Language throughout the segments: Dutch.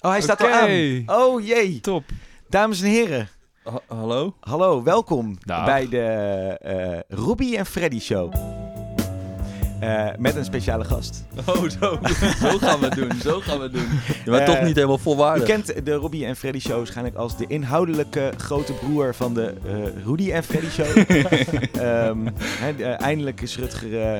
Oh, hij staat al aan. Oh jee. Top. Dames en heren, Ha- hallo? hallo, welkom Dag. bij de eh Robbie en Freddy Show. Eh, met een speciale gast. Oh, zo. zo gaan we het doen. Zo gaan we het doen. Je bent Eh, toch niet helemaal U volwaardig. kent de Robbie en Freddy Show waarschijnlijk als de inhoudelijke grote broer van de eh Rudy en Freddy Show. Ehm, hè, eh, eindelijk is Rutger eh,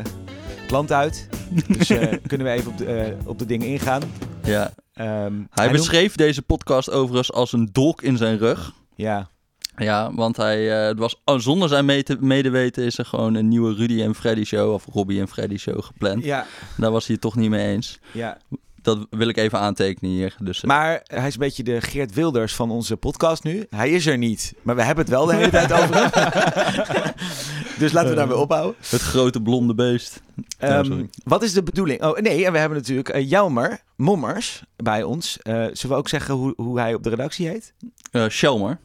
het land uit. Dus eh, kunnen we even op de, eh, op de dingen ingaan. Ja. Ehm, Hij beschreef deze podcast overigens als een dolk in zijn rug. Ja, Ja, want hij eh, het was, oh, zonder zijn medeweten is er gewoon een nieuwe Rudy en Freddy show, of Robbie en Freddy show gepland. ja, Daar was hij het toch niet mee eens. ja. Dat wil ik even aantekenen hier. Dus, eh, Maar hij is een beetje de Geert Wilders van onze podcast nu. Hij is er niet, maar we hebben het wel de hele tijd over hem. dus laten we daar weer ophouden. het grote blonde beest. Ehm, wat is de bedoeling? Oh nee, en we hebben natuurlijk uh, Jelmer Mommers bij ons. Eh, zullen we ook zeggen hoe, hoe hij op de redactie heet? Eh Shelmer.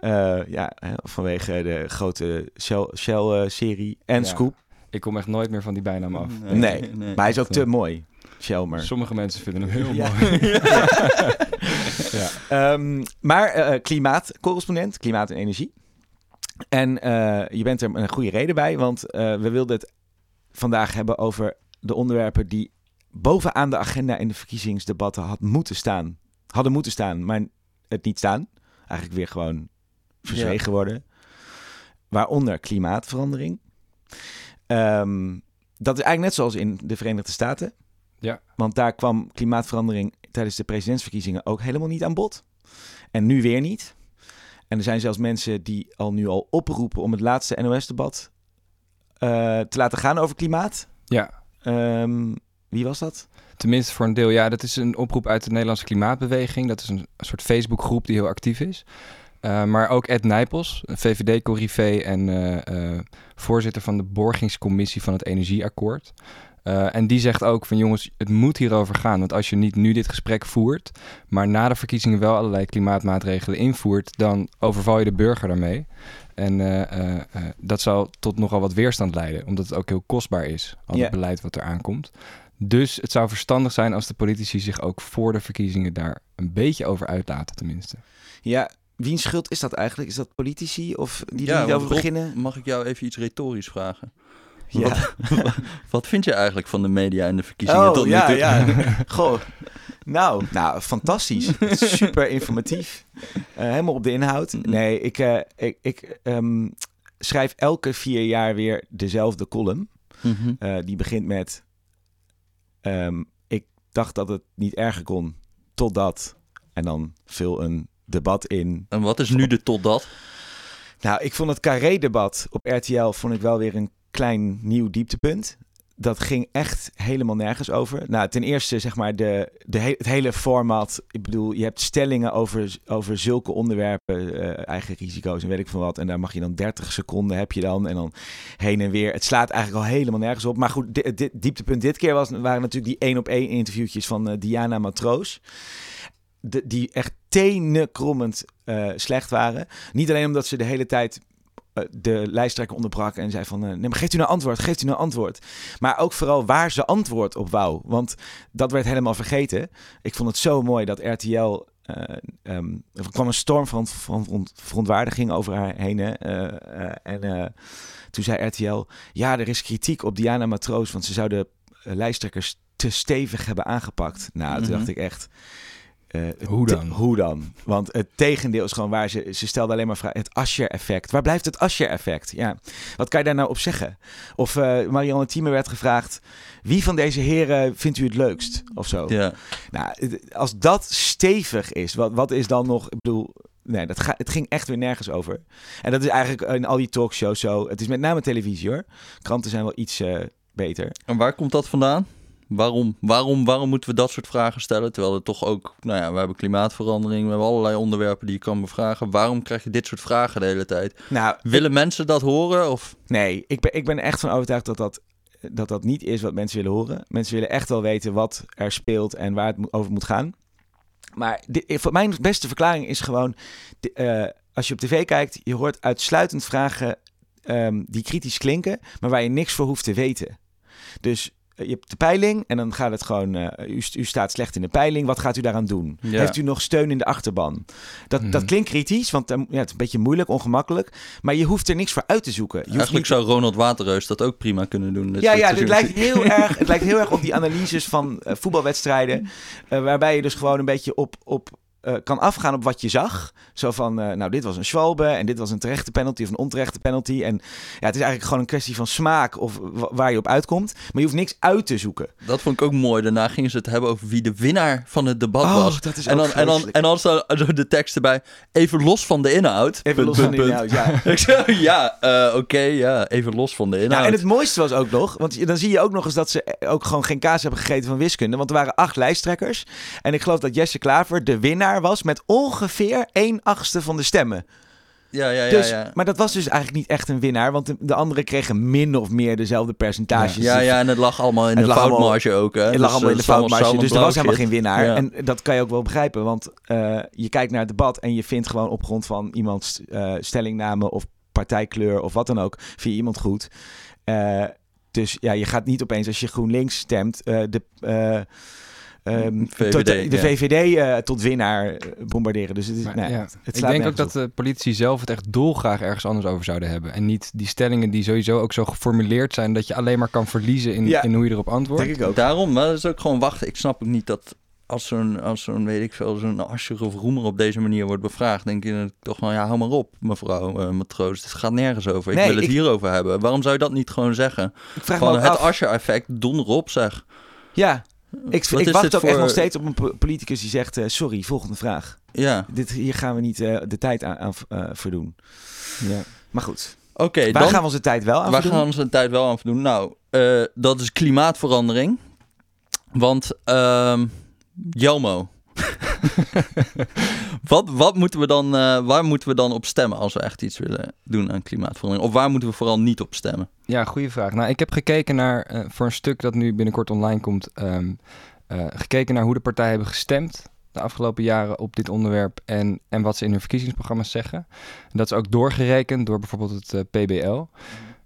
Eh, ja, hè, vanwege de grote Shell- Shell-serie en Ja. Scoop. Ik kom echt nooit meer van die bijnaam af. Nee, Maar hij is ook te mooi, Shelmer. Sommige mensen vinden hem heel Ja. mooi. ja. Ehm, maar eh, klimaatcorrespondent, klimaat en energie. En eh, je bent er een goede reden bij, want we wilden het vandaag hebben over de onderwerpen die bovenaan de agenda in de verkiezingsdebatten had moeten staan. Hadden moeten staan, maar het niet staan. Eigenlijk weer gewoon verzwegen worden. Waaronder klimaatverandering. Ehm, dat is eigenlijk net zoals in de Verenigde Staten. Ja. Want daar kwam klimaatverandering tijdens de presidentsverkiezingen ook helemaal niet aan bod. En nu weer niet. En er zijn zelfs mensen die al nu al oproepen om het laatste NOS-debat eh, te laten gaan over klimaat. ja, Ehm, wie was dat? tenminste voor een deel. Ja, dat is een oproep uit de Nederlandse Klimaatbeweging. Dat is een soort Facebookgroep die heel actief is. Eh, maar ook Ed Nijpels, VVD-corrivé en eh, voorzitter van de borgingscommissie van het Energieakkoord. Eh, en die zegt ook van jongens, het moet hierover gaan. Want als je niet nu dit gesprek voert, maar na de verkiezingen wel allerlei klimaatmaatregelen invoert, dan overval je de burger daarmee. En eh, eh, eh, dat zal tot nogal wat weerstand leiden, omdat het ook heel kostbaar is, al Ja. het beleid wat er aankomt. Dus het zou verstandig zijn als de politici zich ook voor de verkiezingen daar een beetje over uitlaten, tenminste. Ja, wiens schuld is dat eigenlijk? Is dat politici of die Ja, er niet want over Rob, beginnen? Mag ik jou even iets retorisch vragen? Ja. Wat vind je eigenlijk van de media en de verkiezingen Oh, tot nu toe? ja. Goh. Nou, nou, fantastisch. Super informatief. Eh, helemaal op de inhoud. Nee, ik, eh, ik, ik ehm, schrijf elke vier jaar weer dezelfde column. Mhm. Eh, die begint met... ehm, ik dacht dat het niet erger kon, totdat... En dan vul een debat in. En wat is nu de totdat? Nou, ik vond het Carré-debat op RTL vond ik wel weer een klein nieuw dieptepunt. Dat ging echt helemaal nergens over. Nou, ten eerste zeg maar de, de he- het hele format. Ik bedoel, je hebt stellingen over, over zulke onderwerpen, eh, eigen risico's en weet ik van wat. En daar mag je dan 30 seconden heb je dan en dan heen en weer. Het slaat eigenlijk al helemaal nergens op. Maar goed, dit, dieptepunt dit keer was, waren natuurlijk die één op één interviewtjes van eh, Diana Matroos. De, die echt tenenkrommend eh slecht waren. Niet alleen omdat ze de hele tijd de lijsttrekker onderbrak en zei van... eh, nee, maar geeft u nou antwoord, geeft u nou antwoord. Maar ook vooral waar ze antwoord op wou. Want dat werd helemaal vergeten. Ik vond het zo mooi dat RTL... eh, ehm, er kwam een storm van, van veron- verontwaardiging over haar heen. hè. Eh, eh, en eh, toen zei RTL... Ja, er is kritiek op Diana Matroos... want ze zouden eh, lijsttrekkers te stevig hebben aangepakt. Nou, toen Mhm. dacht ik echt... eh, Hoe dan? hoe dan? Want het tegendeel is gewoon waar ze... Ze stelde alleen maar vragen... Het Ascher-effect. Waar blijft het Ascher-effect? Ja, wat kan je daar nou op zeggen? Of eh Marianne Thieme werd gevraagd... Wie van deze heren vindt u het leukst? Of zo. Ja. Nou, als dat stevig is, wat, wat is dan nog... Ik bedoel... Nee, dat ga, het ging echt weer nergens over. En dat is eigenlijk in al die talkshows zo. Het is met name televisie hoor. Kranten zijn wel iets eh, beter. En waar komt dat vandaan? Waarom, waarom, waarom moeten we dat soort vragen stellen? Terwijl er toch ook, nou ja, we hebben klimaatverandering, we hebben allerlei onderwerpen die je kan bevragen. Waarom krijg je dit soort vragen de hele tijd? Nou, Willen mensen dat horen? Of Nee, ik ben, ik ben echt van overtuigd dat dat, dat dat niet is wat mensen willen horen. Mensen willen echt wel weten wat er speelt en waar het over moet gaan. Maar di- voor mijn beste verklaring is gewoon... eh, als je op tv kijkt, je hoort uitsluitend vragen ehm, die kritisch klinken... maar waar je niks voor hoeft te weten. Dus je hebt de peiling en dan gaat het gewoon, eh, u, u staat slecht in de peiling, wat gaat u daaraan doen? Ja. Heeft u nog steun in de achterban? Dat, dat Mhm. klinkt kritisch, want eh, ja, het is een beetje moeilijk, ongemakkelijk, maar je hoeft er niks voor uit te zoeken. Je Eigenlijk niet- zou Ronald Waterreus dat ook prima kunnen doen. ja, ja, dit lijkt heel erg, het lijkt heel erg op die analyses van eh, voetbalwedstrijden. eh, waarbij je dus gewoon een beetje op, op eh, kan afgaan op wat je zag. Zo van, eh, nou, dit was een Schwalbe en dit was een terechte penalty of een onterechte penalty. En ja, het is eigenlijk gewoon een kwestie van smaak of wa- waar je op uitkomt. Maar je hoeft niks uit te zoeken. Dat vond ik ook mooi. Daarna gingen ze het hebben over wie de winnaar van het debat Oh, was. dat is en, dan, en, dan, en dan zo de tekst erbij. Even los van de inhoud. Even Punt, los van punt, de punt. inhoud, ja. Ik zei, ja, eh, oké, ja, even los van de inhoud. Ja, en het mooiste was ook nog, want dan zie je ook nog eens dat ze ook gewoon geen kaas hebben gegeten van wiskunde. Want er waren acht lijsttrekkers. En ik geloof dat Jesse Klaver de winnaar was met ongeveer 1 achtste van de stemmen. ja, ja, ja, Dus, ja. Maar dat was dus eigenlijk niet echt een winnaar, want de, de anderen kregen min of meer dezelfde percentages. Ja, Dus ja, en het lag allemaal in Het de allemaal- foutmarge ook. Hè? Het Dus, lag allemaal in eh, de foutmarge, dus er was helemaal geen winnaar. Ja. En dat kan je ook wel begrijpen, want eh, je kijkt naar het debat en je vindt gewoon op grond van iemands eh, stellingname of partijkleur of wat dan ook, vind je iemand goed. Dus ja, je gaat niet opeens als je GroenLinks stemt, de, eh, ehm, VVD, tot, de ja. VVD eh, tot winnaar eh, bombarderen. Dus het is, Maar, nee, ja. het Ik denk ook dat de politici zelf het echt dolgraag ergens anders over zouden hebben. En niet die stellingen die sowieso ook zo geformuleerd zijn dat je alleen maar kan verliezen in, Ja. in hoe je erop op. antwoordt. Denk ik ook. Daarom, maar dat is ook gewoon wachten. Ik snap ook niet dat als zo'n, als zo'n weet ik veel, zo'n Ascher of Roemer op deze manier wordt bevraagd, denk je dan toch van, ja, hou maar op, mevrouw eh, matroos. Het gaat nergens over. Ik Nee, wil het ik- hierover hebben. Waarom zou je dat niet gewoon zeggen? Ik vraag me Van het. Ascher-effect, donder op, zeg. Ja, ik, Wat ik wacht ook echt nog steeds op een po- politicus die zegt, eh, sorry, volgende vraag. Ja, Dit, hier gaan we niet eh, de tijd aan, aan eh, verdoen. Ja. Maar goed, oké. waar dan gaan we onze tijd wel aan waar verdoen? gaan we onze tijd wel aan verdoen? Nou, dat is klimaatverandering. Want, ehm Jelmo. wat, wat moeten we dan, eh, waar moeten we dan op stemmen als we echt iets willen doen aan klimaatverandering? Of waar moeten we vooral niet op stemmen? Ja, goede vraag. Nou, ik heb gekeken naar, eh, voor een stuk dat nu binnenkort online komt, ehm, eh, gekeken naar hoe de partijen hebben gestemd de afgelopen jaren op dit onderwerp en, en wat ze in hun verkiezingsprogramma's zeggen. En dat is ook doorgerekend door bijvoorbeeld het PBL.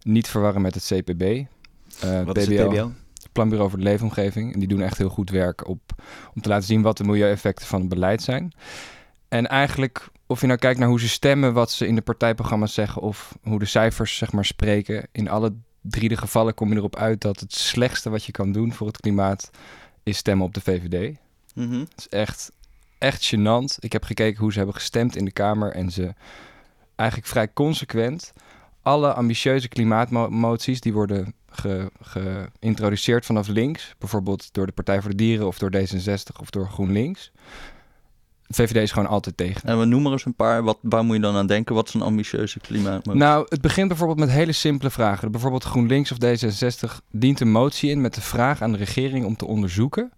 Niet verwarren met het CPB. Eh, Wat is het PBL? Planbureau voor de Leefomgeving. En die doen echt heel goed werk op, om te laten zien wat de milieueffecten van het beleid zijn. En eigenlijk, of je nou kijkt naar hoe ze stemmen, wat ze in de partijprogramma's zeggen, of hoe de cijfers zeg maar spreken, in alle drie de gevallen kom je erop uit dat het slechtste wat je kan doen voor het klimaat is stemmen op de VVD. Mhm. Het is echt, echt gênant. Ik heb gekeken hoe ze hebben gestemd in de Kamer en ze eigenlijk vrij consequent alle ambitieuze klimaatmoties die worden ge- geïntroduceerd vanaf links, bijvoorbeeld door de Partij voor de Dieren of door D66 of door GroenLinks. De VVD is gewoon altijd tegen. En we noemen eens een paar. Wat, waar moet je dan aan denken? Wat is een ambitieuze klimaatmotie? Nou, het begint bijvoorbeeld met hele simpele vragen. Bijvoorbeeld GroenLinks of D66 dient een motie in met de vraag aan de regering om te onderzoeken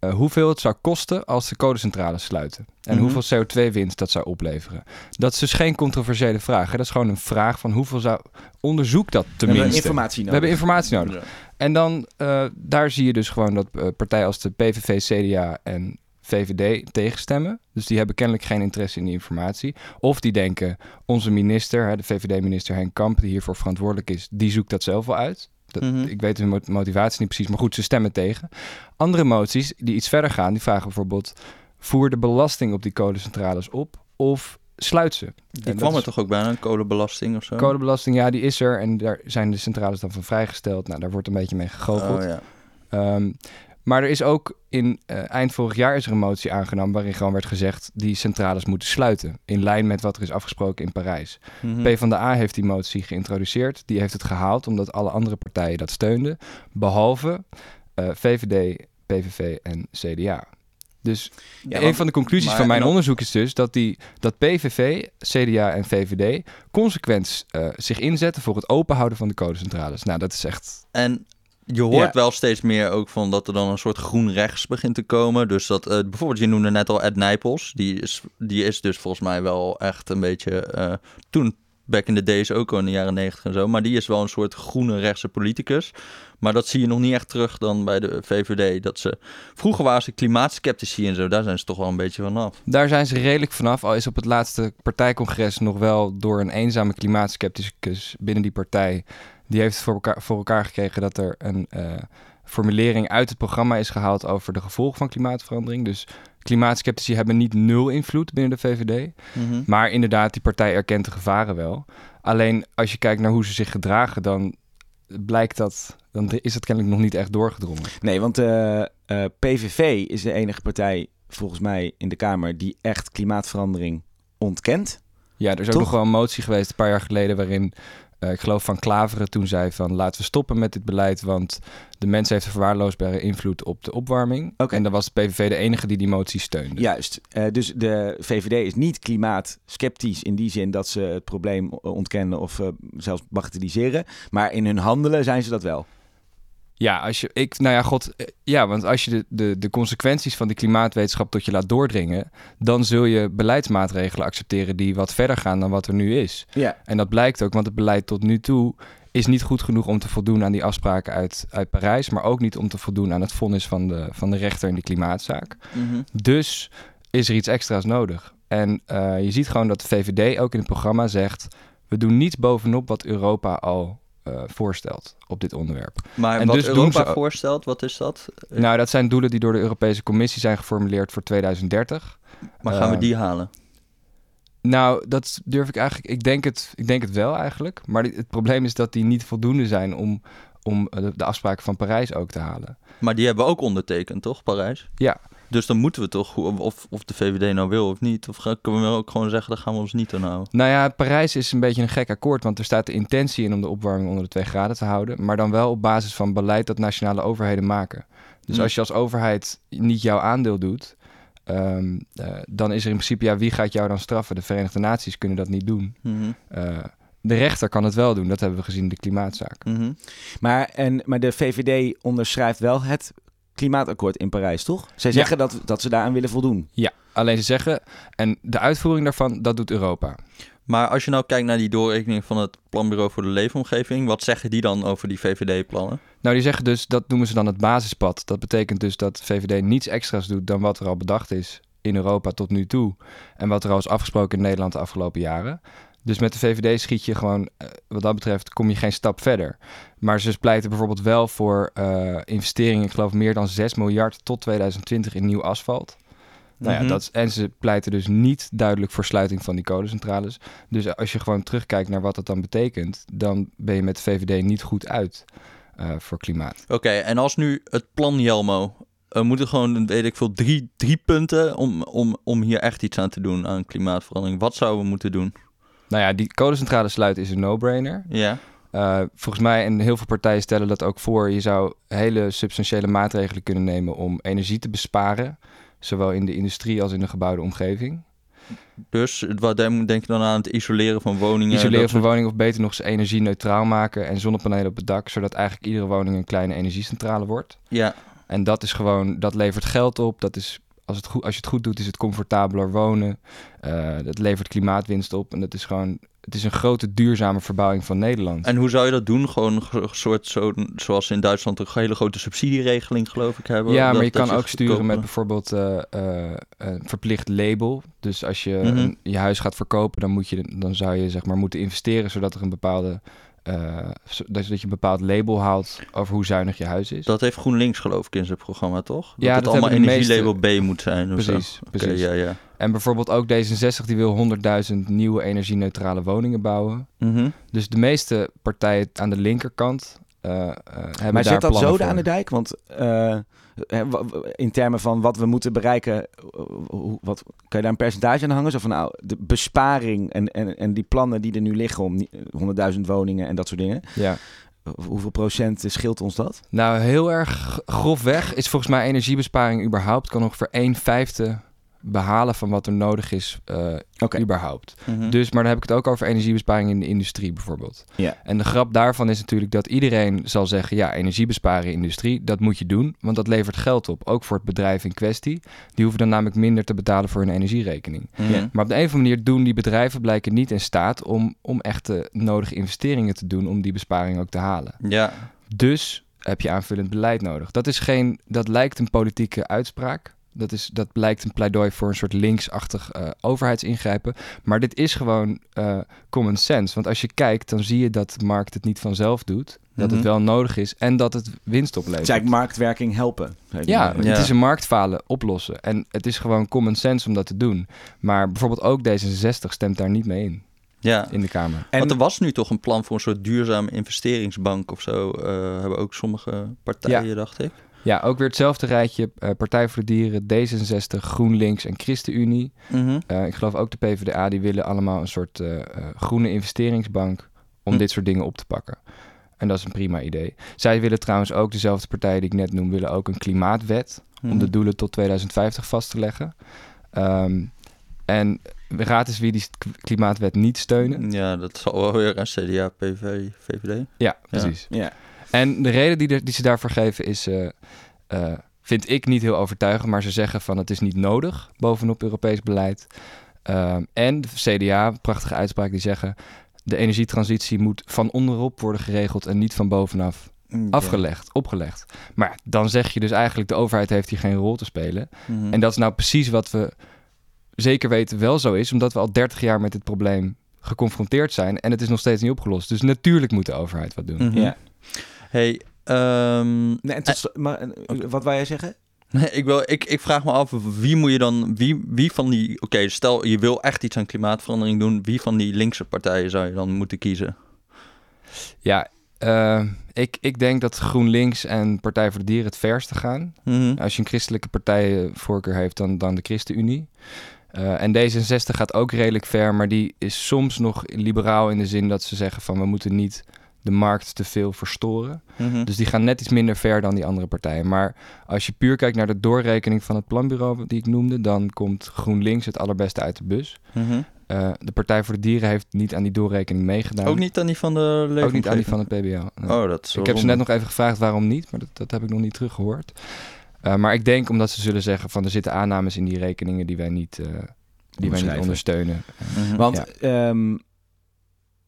eh, hoeveel het zou kosten als de kolencentrales sluiten. En Mhm. hoeveel CO2-winst dat zou opleveren. Dat is dus geen controversiële vraag. Hè? Dat is gewoon een vraag van hoeveel zou... Onderzoek dat We hebben tenminste. informatie We nodig. hebben informatie nodig. Ja. En dan, eh, daar zie je dus gewoon dat eh, partijen als de PVV, CDA en VVD tegenstemmen. Dus die hebben kennelijk geen interesse in die informatie. Of die denken, onze minister, hè, de VVD-minister Henk Kamp, die hiervoor verantwoordelijk is, die zoekt dat zelf wel uit. Dat, Mhm. Ik weet hun mo- motivatie niet precies, maar goed, ze stemmen tegen. Andere moties die iets verder gaan, die vragen bijvoorbeeld... voer de belasting op die kolencentrales op of sluit ze. Die En kwam er is- toch ook bijna, een kolenbelasting of zo? Kolenbelasting, ja, die is er en daar zijn de centrales dan van vrijgesteld. Nou, daar wordt een beetje mee gegoocheld. Oh, ja. Ehm, maar er is ook in eh, eind vorig jaar is er een motie aangenomen waarin gewoon werd gezegd die centrales moeten sluiten. In lijn met wat er is afgesproken in Parijs. Mhm. PvdA heeft die motie geïntroduceerd. Die heeft het gehaald omdat alle andere partijen dat steunden. Behalve eh, VVD, PVV en CDA. Dus Ja, een want- van de conclusies maar- van mijn onderzoek is dus dat, die, dat PVV, CDA en VVD consequent eh, zich inzetten voor het openhouden van de kolencentrales. Nou, dat is echt En je hoort Ja. wel steeds meer ook van dat er dan een soort groen rechts begint te komen. Dus dat eh, bijvoorbeeld, je noemde net al Ed Nijpels. Die is, die is dus volgens mij wel echt een beetje eh, toen. Back in the days ook al in de jaren negentig en zo. Maar die is wel een soort groene rechtse politicus. Maar dat zie je nog niet echt terug dan bij de VVD. Dat ze, vroeger waren ze klimaatskeptici en zo. Daar zijn ze toch wel een beetje vanaf. Daar zijn ze redelijk vanaf. Al is op het laatste partijcongres nog wel door een eenzame klimaatskepticus binnen die partij. Die heeft voor elkaar, voor elkaar gekregen dat er een eh, formulering uit het programma is gehaald over de gevolgen van klimaatverandering. Dus klimaatskeptici hebben niet nul invloed binnen de VVD. Mhm. Maar inderdaad, die partij erkent de gevaren wel. Alleen als je kijkt naar hoe ze zich gedragen, dan blijkt dat, dan is het kennelijk nog niet echt doorgedrongen. Nee, want de eh, PVV is de enige partij volgens mij in de Kamer die echt klimaatverandering ontkent. Ja, er is ook nog wel een motie geweest een paar jaar geleden waarin eh, ik geloof van Klaveren toen zei van laten we stoppen met dit beleid, want de mens heeft een verwaarloosbare invloed op de opwarming. En dan was de PVV de enige die die motie steunde. Juist. Eh, dus de VVD is niet klimaatskeptisch in die zin dat ze het probleem ontkennen of eh, zelfs bagatelliseren. Maar in hun handelen zijn ze dat wel. Ja, als je, ik, nou ja, god, eh, ja, want als je de, de, de consequenties van die klimaatwetenschap tot je laat doordringen, dan zul je beleidsmaatregelen accepteren die wat verder gaan dan wat er nu is. Ja. En dat blijkt ook, want het beleid tot nu toe is niet goed genoeg om te voldoen aan die afspraken uit, uit Parijs, maar ook niet om te voldoen aan het vonnis van de, van de rechter in die klimaatzaak. Mhm. Dus is er iets extra's nodig. En eh, je ziet gewoon dat de VVD ook in het programma zegt, we doen niets bovenop wat Europa al eh, voorstelt op dit onderwerp. Maar En wat dus doen Europa ze- voorstelt, wat is dat? Eh, Nou, dat zijn doelen die door de Europese Commissie zijn geformuleerd voor 2030. maar gaan we eh, die halen? Nou, dat durf ik eigenlijk. Ik denk het, ik denk het wel eigenlijk. Maar het probleem is dat die niet voldoende zijn om, om de, de afspraken van Parijs ook te halen. Maar die hebben we ook ondertekend, toch, Parijs? Ja. Dus dan moeten we toch, of, of de VVD nou wil of niet, of kunnen we ook gewoon zeggen, daar gaan we ons niet aan houden. Nou ja, Parijs is een beetje een gek akkoord, want er staat de intentie in om de opwarming onder de 2 graden te houden, maar dan wel op basis van beleid dat nationale overheden maken. Dus Hm. als je als overheid niet jouw aandeel doet, ehm, eh, dan is er in principe, ja, wie gaat jou dan straffen? De Verenigde Naties kunnen dat niet doen. Mhm, Eh, de rechter kan het wel doen, dat hebben we gezien in de klimaatzaak. mhm. Maar, en, maar de VVD onderschrijft wel het klimaatakkoord in Parijs, toch? Zij Ja. zeggen dat, dat ze daaraan willen voldoen. Ja, alleen ze zeggen, en de uitvoering daarvan, dat doet Europa. Maar als je nou kijkt naar die doorrekening van het Planbureau voor de Leefomgeving, wat zeggen die dan over die VVD-plannen? Nou, die zeggen dus, dat noemen ze dan het basispad. Dat betekent dus dat VVD niets extra's doet dan wat er al bedacht is in Europa tot nu toe. En wat er al is afgesproken in Nederland de afgelopen jaren. Dus met de VVD schiet je gewoon, eh, wat dat betreft, kom je geen stap verder. Maar ze pleiten bijvoorbeeld wel voor eh, investeringen, ik geloof meer dan 6 miljard tot 2020 in nieuw asfalt. Nou ja, Mhm. dat en ze pleiten dus niet duidelijk voor sluiting van die kolencentrales. Dus als je gewoon terugkijkt naar wat dat dan betekent, dan ben je met de VVD niet goed uit eh, voor klimaat. Oké, en als nu het plan Jelmo, er moeten gewoon, weet ik veel, drie, drie punten om, om, om hier echt iets aan te doen aan klimaatverandering. Wat zouden we moeten doen? Nou ja, die kolencentrale sluiten is een no-brainer. Ja, Eh, volgens mij, en heel veel partijen stellen dat ook voor, je zou hele substantiële maatregelen kunnen nemen om energie te besparen. Zowel in de industrie als in de gebouwde omgeving. dus wat denk denk je dan aan het isoleren van woningen? Isoleren van woningen of beter nog eens energie-neutraal maken en zonnepanelen op het dak, zodat eigenlijk iedere woning een kleine energiecentrale wordt. Ja, En dat is gewoon, dat levert geld op. Dat is, als, het goed, als je het goed doet, is het comfortabeler wonen. Eh dat levert klimaatwinst op. En dat is gewoon, het is een grote duurzame verbouwing van Nederland. en hoe zou je dat doen? Gewoon een soort, zo, zoals in Duitsland een hele grote subsidieregeling geloof ik hebben. ja, Dat- maar je kan ook sturen met bijvoorbeeld eh, eh, een verplicht label. Dus als je Mhm. een- je huis gaat verkopen, dan, moet je, dan zou je zeg maar moeten investeren zodat er een bepaalde. Zo- dat je een bepaald label haalt over hoe zuinig je huis is. Dat heeft GroenLinks geloof ik in zijn programma, toch? Dat Ja, het dat allemaal energielabel B moet zijn. of zo. Precies, precies. ja, ja. En bijvoorbeeld ook D66 die wil 100.000 nieuwe energie-neutrale woningen bouwen. Mhm. Dus de meeste partijen aan de linkerkant Maar daar zet dat plannen zo voor. aan de dijk? Want eh, in termen van wat we moeten bereiken, eh, wat, kan je daar een percentage aan hangen? Zo van nou, de besparing en, en, en die plannen die er nu liggen om nie- 100.000 woningen en dat soort dingen. Ja. Hoeveel procent scheelt ons dat? Nou, heel erg grofweg is volgens mij energiebesparing überhaupt... kan ongeveer 1 vijfde behalen van wat er nodig is eh, überhaupt. Mhm. Dus, maar dan heb ik het ook over energiebesparing in de industrie bijvoorbeeld. Ja. En de grap daarvan is natuurlijk dat iedereen zal zeggen... ja, energiebesparen in de industrie, dat moet je doen. Want dat levert geld op, ook voor het bedrijf in kwestie. Die hoeven dan namelijk minder te betalen voor hun energierekening. Ja. Maar op de een of andere manier doen die bedrijven blijken niet in staat... om, om echt de nodige investeringen te doen om die besparing ook te halen. Ja, Dus heb je aanvullend beleid nodig. Dat, is geen, dat lijkt een politieke uitspraak. Dat, is, dat lijkt een pleidooi voor een soort linksachtig eh, overheidsingrijpen. Maar dit is gewoon eh, common sense. Want als je kijkt, dan zie je dat de markt het niet vanzelf doet. Dat Mhm. het wel nodig is en dat het winst Het oplevert. is eigenlijk marktwerking helpen. Ja, Ja. het is een marktfalen oplossen. En het is gewoon common sense om dat te doen. Maar bijvoorbeeld ook D66 stemt daar niet mee in, Ja. in de Kamer. En Want er was nu toch een plan voor een soort duurzame investeringsbank of zo. eh, hebben ook sommige partijen, dacht ik. Ja, ook weer hetzelfde rijtje. eh, Partij voor de Dieren, D66, GroenLinks en ChristenUnie. Mhm. Eh, ik geloof ook de PvdA, die willen allemaal een soort eh, groene investeringsbank om Hm. dit soort dingen op te pakken. En dat is een prima idee. Zij willen trouwens ook, dezelfde partijen die ik net noem, willen ook een klimaatwet om Mhm. de doelen tot 2050 vast te leggen. Ehm, en raad eens wie die klimaatwet niet steunen. Ja, dat zal wel weer een CDA, PV, VVD. Ja, precies. ja. En de reden die, die ze daarvoor geven is, eh, eh, vind ik niet heel overtuigend, maar ze zeggen van het is niet nodig bovenop Europees beleid. Ehm, en de CDA, prachtige uitspraak, die zeggen de energietransitie moet van onderop worden geregeld en niet van bovenaf afgelegd, opgelegd. Maar dan zeg je dus eigenlijk de overheid heeft hier geen rol te spelen. Mhm. En dat is nou precies wat we zeker weten wel zo is, omdat we al 30 jaar met dit probleem geconfronteerd zijn en het is nog steeds niet opgelost. Dus natuurlijk moet de overheid wat doen. Mhm. ja. Hey, ehm, Nee, en tot slo- maar, eh, wat wou jij zeggen? Nee, ik, wil, ik, ik vraag me af, wie moet je dan, wie, wie van die, oké, stel je wil echt iets aan klimaatverandering doen, wie van die linkse partijen zou je dan moeten kiezen? Ja, eh, ik, ik denk dat GroenLinks en Partij voor de Dieren het verste gaan. Mhm. Als je een christelijke partijvoorkeur heeft, dan, dan de ChristenUnie. Eh, en D66 gaat ook redelijk ver, maar die is soms nog liberaal in de zin dat ze zeggen van we moeten niet de markt te veel verstoren. Mhm. Dus die gaan net iets minder ver dan die andere partijen. Maar als je puur kijkt naar de doorrekening van het planbureau die ik noemde, dan komt GroenLinks het allerbeste uit de bus. Mhm. Eh, de Partij voor de Dieren heeft niet aan die doorrekening meegedaan. Ook niet aan die van de leefomgeving? Ook niet aan die van het PBL. nee. Oh, dat is ik heb ze net nog even gevraagd waarom niet, maar dat, dat heb ik nog niet teruggehoord. Eh, maar ik denk omdat ze zullen zeggen van er zitten aannames in die rekeningen die wij niet, eh, die wij niet ondersteunen. Mhm. Want ehm,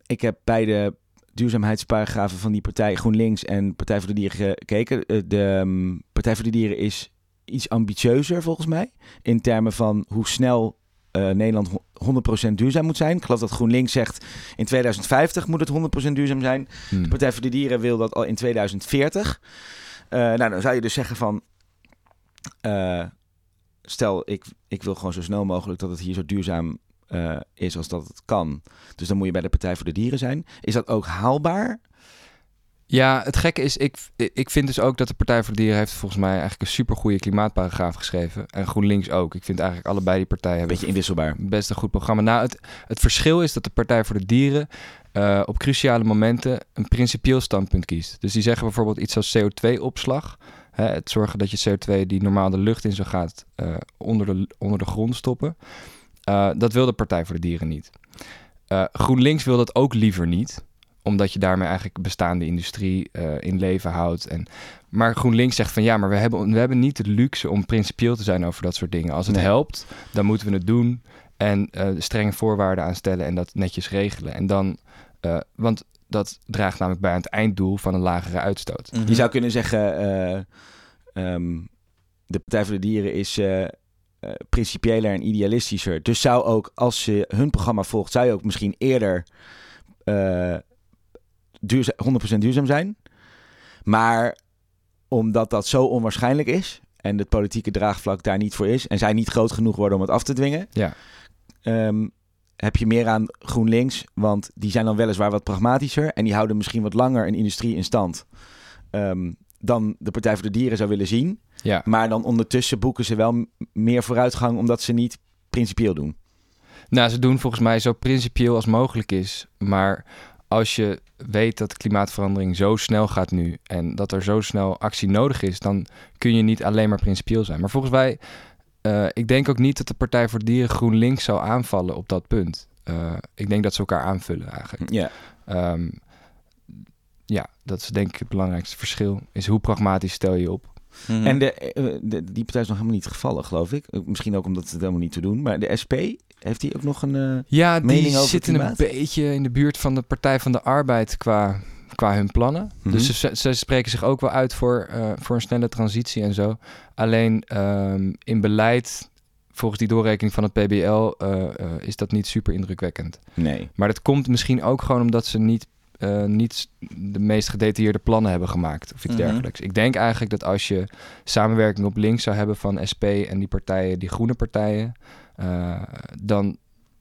ik heb bij de duurzaamheidsparagrafen van die partij GroenLinks en Partij voor de Dieren gekeken. Eh, De ehm, Partij voor de Dieren is iets ambitieuzer volgens mij. In termen van hoe snel eh, Nederland ho- 100% duurzaam moet zijn. Ik geloof dat GroenLinks zegt in 2050 moet het 100% duurzaam zijn. Hmm. De Partij voor de Dieren wil dat al in 2040. Eh, nou, dan zou je dus zeggen van... stel, ik, ik wil gewoon zo snel mogelijk dat het hier zo duurzaam eh, is als dat het kan. Dus dan moet je bij de Partij voor de Dieren zijn. Is dat ook haalbaar? Ja, het gekke is, ik, ik vind dus ook dat de Partij voor de Dieren heeft volgens mij eigenlijk een supergoeie klimaatparagraaf geschreven. En GroenLinks ook. Ik vind eigenlijk allebei die partijen Een hebben beetje inwisselbaar. best een goed programma. Nou, het, het verschil is dat de Partij voor de Dieren eh, op cruciale momenten een principieel standpunt kiest. Dus die zeggen bijvoorbeeld iets als CO2-opslag. Hè, het zorgen dat je CO2 die normaal de lucht in zo gaat, eh, onder, de, onder de grond stoppen. Eh, dat wil de Partij voor de Dieren niet. Eh, GroenLinks wil dat ook liever niet omdat je daarmee eigenlijk bestaande industrie eh, in leven houdt. En, maar GroenLinks zegt van ja, maar we hebben, we hebben niet de luxe om principieel te zijn over dat soort dingen. Als het Nee. helpt, dan moeten we het doen. En eh, strenge voorwaarden aanstellen en dat netjes regelen. En dan, eh, want dat draagt namelijk bij aan het einddoel van een lagere uitstoot. Mhm. Je zou kunnen zeggen... eh, ehm, de Partij voor de Dieren is... eh, principiëler en idealistischer. Dus zou ook, als je hun programma volgt, zou je ook misschien eerder eh, duurza- 100% duurzaam zijn. Maar omdat dat zo onwaarschijnlijk is en het politieke draagvlak daar niet voor is en zij niet groot genoeg worden om het af te dwingen, Ja. ehm, heb je meer aan GroenLinks, want die zijn dan weliswaar wat pragmatischer en die houden misschien wat langer een industrie in stand ehm, dan de Partij voor de Dieren zou willen zien. Ja. Maar dan ondertussen boeken ze wel meer vooruitgang omdat ze niet principieel doen. Nou, ze doen volgens mij zo principieel als mogelijk is. Maar als je weet dat klimaatverandering zo snel gaat nu en dat er zo snel actie nodig is, dan kun je niet alleen maar principieel zijn. Maar volgens mij, eh, ik denk ook niet dat de Partij voor de Dieren GroenLinks zou aanvallen op dat punt. Eh, ik denk dat ze elkaar aanvullen eigenlijk. Ja. Ehm, ja, dat is denk ik het belangrijkste verschil. Is hoe pragmatisch stel je op. Mhm. En de, eh, de, die partij is nog helemaal niet gevallen, geloof ik. Eh, Misschien ook omdat ze het helemaal niet te doen. Maar de SP, heeft die ook nog een... eh, Ja, die Mening over zitten een beetje in de buurt van de Partij van de Arbeid qua, qua hun plannen. Mhm. Dus ze, ze spreken zich ook wel uit voor, eh, voor een snelle transitie en zo. Alleen ehm, in beleid, volgens die doorrekening van het PBL, eh, eh, is dat niet super indrukwekkend. Nee. Maar dat komt misschien ook gewoon omdat ze niet eh, niet de meest gedetailleerde plannen hebben gemaakt of iets Mhm. dergelijks. Ik denk eigenlijk dat als je samenwerking op links zou hebben van SP en die partijen, die groene partijen, eh, dan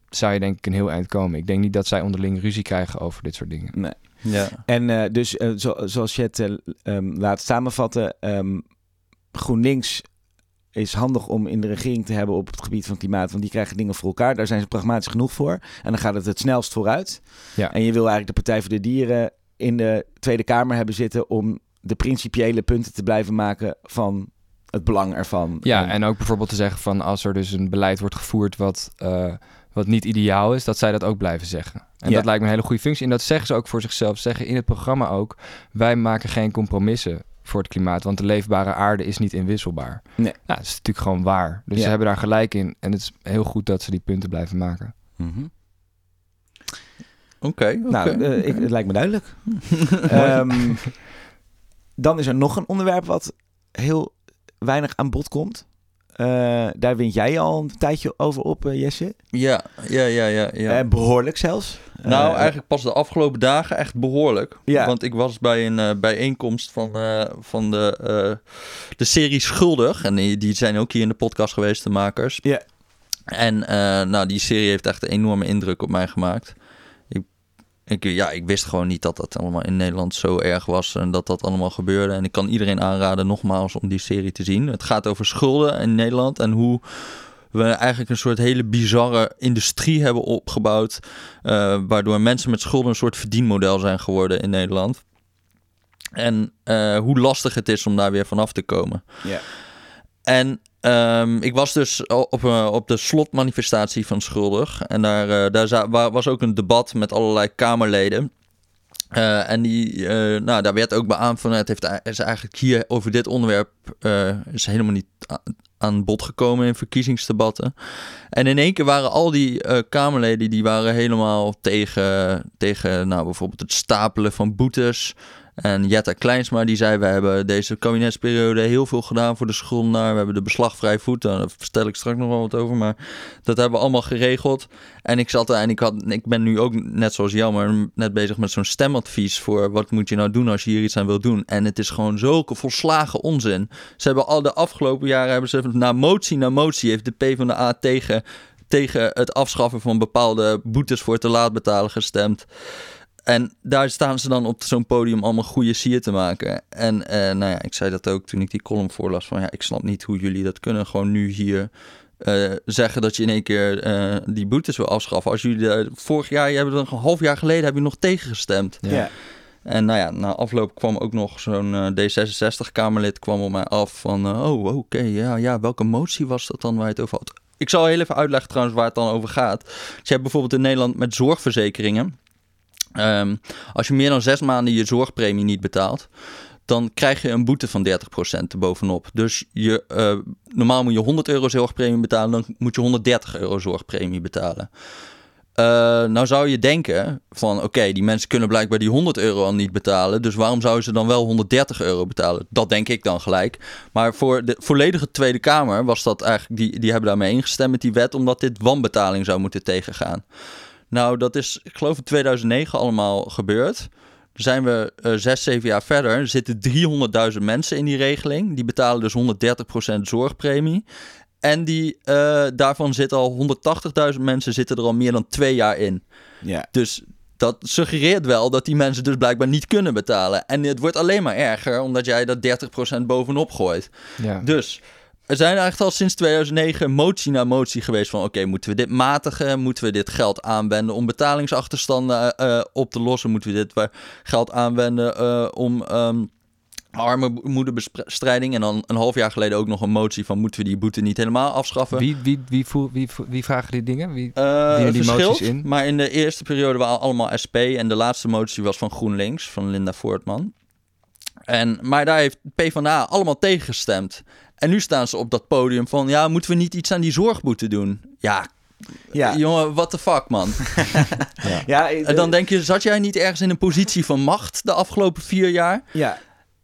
zou je denk ik een heel eind komen. Ik denk niet dat zij onderling ruzie krijgen over dit soort dingen. Ja. En eh, dus zo- zoals je het eh, ehm, laat samenvatten, ehm, GroenLinks is handig om in de regering te hebben op het gebied van klimaat, want die krijgen dingen voor elkaar. Daar zijn ze pragmatisch genoeg voor. En dan gaat het het snelst vooruit. Ja. En je wil eigenlijk de Partij voor de Dieren in de Tweede Kamer hebben zitten om de principiële punten te blijven maken van het belang ervan. Ja, en ook bijvoorbeeld te zeggen van als er dus een beleid wordt gevoerd wat, eh, wat niet ideaal is, dat zij dat ook blijven zeggen. En Ja. dat lijkt me een hele goede functie. En dat zeggen ze ook voor zichzelf. Ze zeggen in het programma ook, wij maken geen compromissen voor het klimaat, want de leefbare aarde is niet inwisselbaar. Nee. Ja, dat is natuurlijk gewoon waar. Dus Ja. ze hebben daar gelijk in. En het is heel goed dat ze die punten blijven maken. Mhm. Oké, oké. Nou, eh, ik, het lijkt me duidelijk. Ehm, dan is er nog een onderwerp wat heel weinig aan bod komt. Eh, daar wint jij al een tijdje over op, eh, Jesse. Ja, ja, ja, ja. ja. Eh, behoorlijk zelfs. Nou, eigenlijk pas de afgelopen dagen echt behoorlijk. Ja. Want ik was bij een bijeenkomst van, van de, de serie Schuldig. En die, die zijn ook hier in de podcast geweest, de makers. Ja. En nou, die serie heeft echt een enorme indruk op mij gemaakt. Ik, ja, ik wist gewoon niet dat dat allemaal in Nederland zo erg was en dat dat allemaal gebeurde. En ik kan iedereen aanraden nogmaals om die serie te zien. Het gaat over schulden in Nederland en hoe we eigenlijk een soort hele bizarre industrie hebben opgebouwd. eh, waardoor mensen met schulden een soort verdienmodel zijn geworden in Nederland. En eh, hoe lastig het is om daar weer vanaf te komen. Ja. En ehm, ik was dus op, eh, op de slotmanifestatie van Schuldig. En daar, eh, daar was ook een debat met allerlei Kamerleden. Eh, en die, nou, daar werd ook beaamd van het heeft, is eigenlijk hier over dit onderwerp is helemaal niet aan bod gekomen in verkiezingsdebatten. En in één keer waren al die Kamerleden die waren helemaal tegen, tegen nou, bijvoorbeeld het stapelen van boetes. En Jetta Kleinsma die zei, we hebben deze kabinetsperiode heel veel gedaan voor de schuldenaar. We hebben de beslagvrij voet, daar vertel ik straks nog wel wat over. Maar dat hebben we allemaal geregeld. En ik zat er en ik, had, ik ben nu ook net zoals maar net bezig met zo'n stemadvies voor wat moet je nou doen als je hier iets aan wilt doen. En het is gewoon zulke volslagen onzin. Ze hebben al de afgelopen jaren, hebben ze na motie na motie, heeft de PvdA tegen, tegen het afschaffen van bepaalde boetes voor te laat betalen gestemd. En daar staan ze dan op zo'n podium allemaal goede sier te maken. En eh, nou ja, ik zei dat ook toen ik die column voorlas. Van ja, ik snap niet hoe jullie dat kunnen. Gewoon nu hier eh, zeggen dat je in één keer eh, die boetes wil afschaffen. Als jullie vorig jaar, je hebt een half jaar geleden, heb je nog tegengestemd. Ja. En nou ja, na afloop kwam ook nog zo'n eh, D66-Kamerlid kwam op mij af van... oh, oké, ja, ja, welke motie was dat dan waar je het over had? Ik zal heel even uitleggen trouwens waar het dan over gaat. Dus je hebt bijvoorbeeld in Nederland met zorgverzekeringen... Ehm, als je meer dan zes maanden je zorgpremie niet betaalt, dan krijg je een boete van 30% erbovenop. Dus je, eh, normaal moet je 100 euro zorgpremie betalen, dan moet je 130 euro zorgpremie betalen. Eh, nou zou je denken van oké, die mensen kunnen blijkbaar die 100 euro al niet betalen. Dus waarom zouden ze dan wel 130 euro betalen? Dat denk ik dan gelijk. Maar voor de volledige Tweede Kamer was dat eigenlijk, die, die hebben daarmee ingestemd met die wet, omdat dit wanbetaling zou moeten tegengaan. Nou, dat is, ik geloof in 2009 allemaal gebeurd. Dan zijn we eh, zes, zeven jaar verder. Er zitten 300.000 mensen in die regeling. Die betalen dus 130% zorgpremie. En die, eh, daarvan zitten al 180.000 mensen zitten er al meer dan twee jaar in. Ja. Dus dat suggereert wel dat die mensen dus blijkbaar niet kunnen betalen. En het wordt alleen maar erger omdat jij dat 30% bovenop gooit. Ja. Dus er zijn eigenlijk al sinds 2009 motie na motie geweest van... oké, moeten we dit matigen? Moeten we dit geld aanwenden om betalingsachterstanden eh, op te lossen? Moeten we dit geld aanwenden eh, om ehm armoedebestrijding? En dan een half jaar geleden ook nog een motie van... moeten we die boete niet helemaal afschaffen? Wie, wie, wie, wie, wie vragen die dingen? Wie, Eh, die verschilt, moties in? maar in de eerste periode waren allemaal SP... en de laatste motie was van GroenLinks, van Linda Voortman. En, maar daar heeft PvdA allemaal tegengestemd. En nu staan ze op dat podium van... ja, moeten we niet iets aan die zorgboete doen? Ja, Ja. jongen, what the fuck, man. Ja, eh, En dan denk je, zat jij niet ergens in een positie van macht... de afgelopen vier jaar? ja.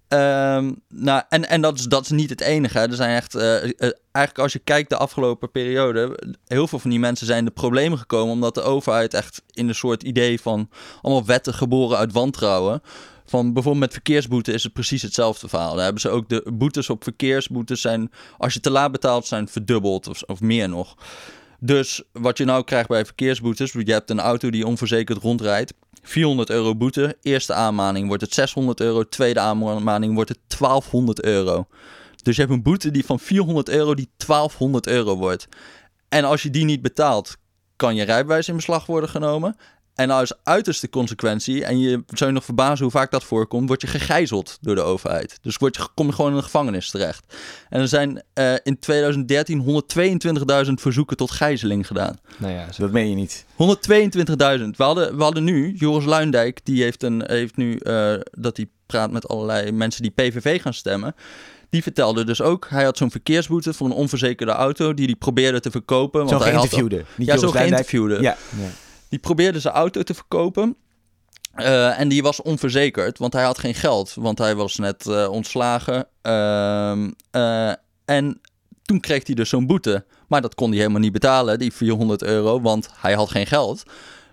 Ehm, nou, en en dat, is, dat is niet het enige. Er zijn echt, eh, eh, eigenlijk als je kijkt de afgelopen periode, heel veel van die mensen zijn de problemen gekomen omdat de overheid echt in een soort idee van allemaal wetten geboren uit wantrouwen. Van bijvoorbeeld met verkeersboete is het precies hetzelfde verhaal. Daar hebben ze ook de boetes op verkeersboetes zijn, als je te laat betaalt, zijn verdubbeld of, of meer nog. Dus wat je nou krijgt bij verkeersboetes, je hebt een auto die onverzekerd rondrijdt. 400 euro boete. Eerste aanmaning wordt het 600 euro. Tweede aanmaning wordt het 1200 euro. Dus je hebt een boete die van 400 euro die 1200 euro wordt. En als je die niet betaalt, kan je rijbewijs in beslag worden genomen. En als uiterste consequentie, en je zou je nog verbazen hoe vaak dat voorkomt, word je gegijzeld door de overheid. Dus word je, kom je gewoon in de gevangenis terecht. En er zijn uh, in 2013 122.000 verzoeken tot gijzeling gedaan. Nou ja, dat meen je niet. 122.000. We hadden, we hadden nu, Joris Luindijk, die heeft, een, heeft nu uh, dat hij praat met allerlei mensen die PVV gaan stemmen. Die vertelde dus ook, hij had zo'n verkeersboete voor een onverzekerde auto die hij probeerde te verkopen. Want zo hij geïnterviewde. Had, niet ja, zo geïnterviewde. Ja. ja. Die probeerde zijn auto te verkopen. Uh, en die was onverzekerd, want hij had geen geld. Want hij was net uh, ontslagen. Uh, en toen kreeg hij dus zo'n boete. Maar dat kon hij helemaal niet betalen, die 400 euro, want hij had geen geld.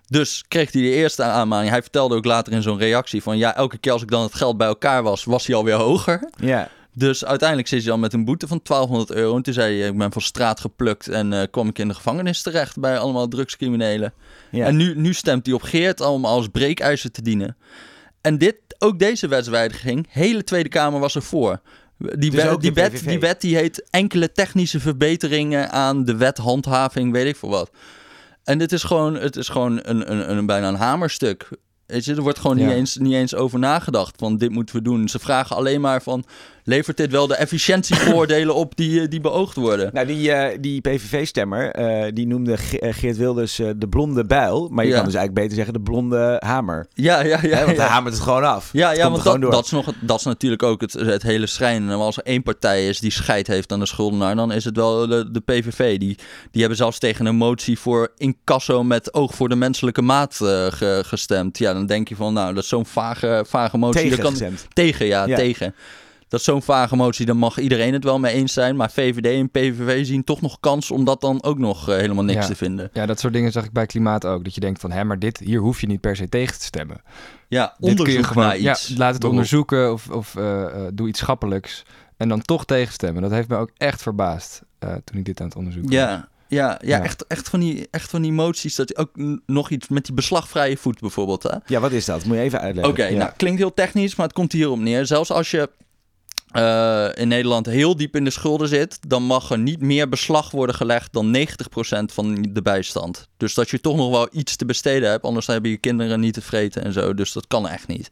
Dus kreeg hij de eerste aanmaning. Hij vertelde ook later in zo'n reactie van... ja, elke keer als ik dan het geld bij elkaar was, was hij alweer hoger. Ja. Dus uiteindelijk zit hij dan met een boete van 1200 euro. En toen zei hij, ik ben van straat geplukt en uh, kwam ik in de gevangenis terecht bij allemaal drugscriminelen. Ja. En nu, nu stemt hij op Geert om als breekijzer te dienen. En dit, ook deze wetswijziging, hele Tweede Kamer was ervoor. Die, dus wet, die, wet, die wet die heet enkele technische verbeteringen aan de wethandhaving, weet ik veel wat. En dit is gewoon, het is gewoon een, een, een, bijna een hamerstuk. Weet je, er wordt gewoon niet, eens, niet eens over nagedacht van dit moeten we doen. Ze vragen alleen maar van levert dit wel de efficiëntievoordelen op die, eh, die beoogd worden? Nou, die, uh, die PVV-stemmer, uh, eh, die noemde Geert Wilders de blonde bijl. Maar je kan dus eigenlijk beter zeggen de blonde hamer. Ja, ja, ja. want hij hamert het gewoon af. Ja, ja want dat, dat, is nog, dat is natuurlijk ook het, het hele schrijnen. Als er één partij is die scheid heeft aan de schuldenaar, dan is het wel de, de PVV. Die, die hebben zelfs tegen een motie voor incasso met oog voor de menselijke maat ge, gestemd. Ja, dan denk je van, nou, dat is zo'n vage, vage motie. Tegen kan. Tegen, ja, ja. tegen dat is zo'n vage motie, dan mag iedereen het wel mee eens zijn. Maar VVD en PVV zien toch nog kans om dat dan ook nog uh, helemaal niks ja. te vinden. Ja, dat soort dingen zag ik bij klimaat ook. Dat je denkt van, hé, maar dit, hier hoef je niet per se tegen te stemmen. Ja, onderzoek gewoon, naar iets. Ja, laat het onderzoeken of, of uh, uh, doe iets schappelijks. En dan toch tegenstemmen. Dat heeft me ook echt verbaasd toen ik dit aan het onderzoeken ja. was. Ja, ja, ja, Echt, echt, van die, echt van die moties. Dat ook nog iets met die beslagvrije voet bijvoorbeeld. Hè? Ja, wat is dat? Moet je even uitleggen. Oké, okay, ja. nou klinkt heel technisch, maar het komt hierop neer. Zelfs als je uh, in Nederland heel diep in de schulden zit, dan mag er niet meer beslag worden gelegd dan 90% van de bijstand. Dus dat je toch nog wel iets te besteden hebt, anders hebben je kinderen niet te vreten en zo. Dus dat kan echt niet.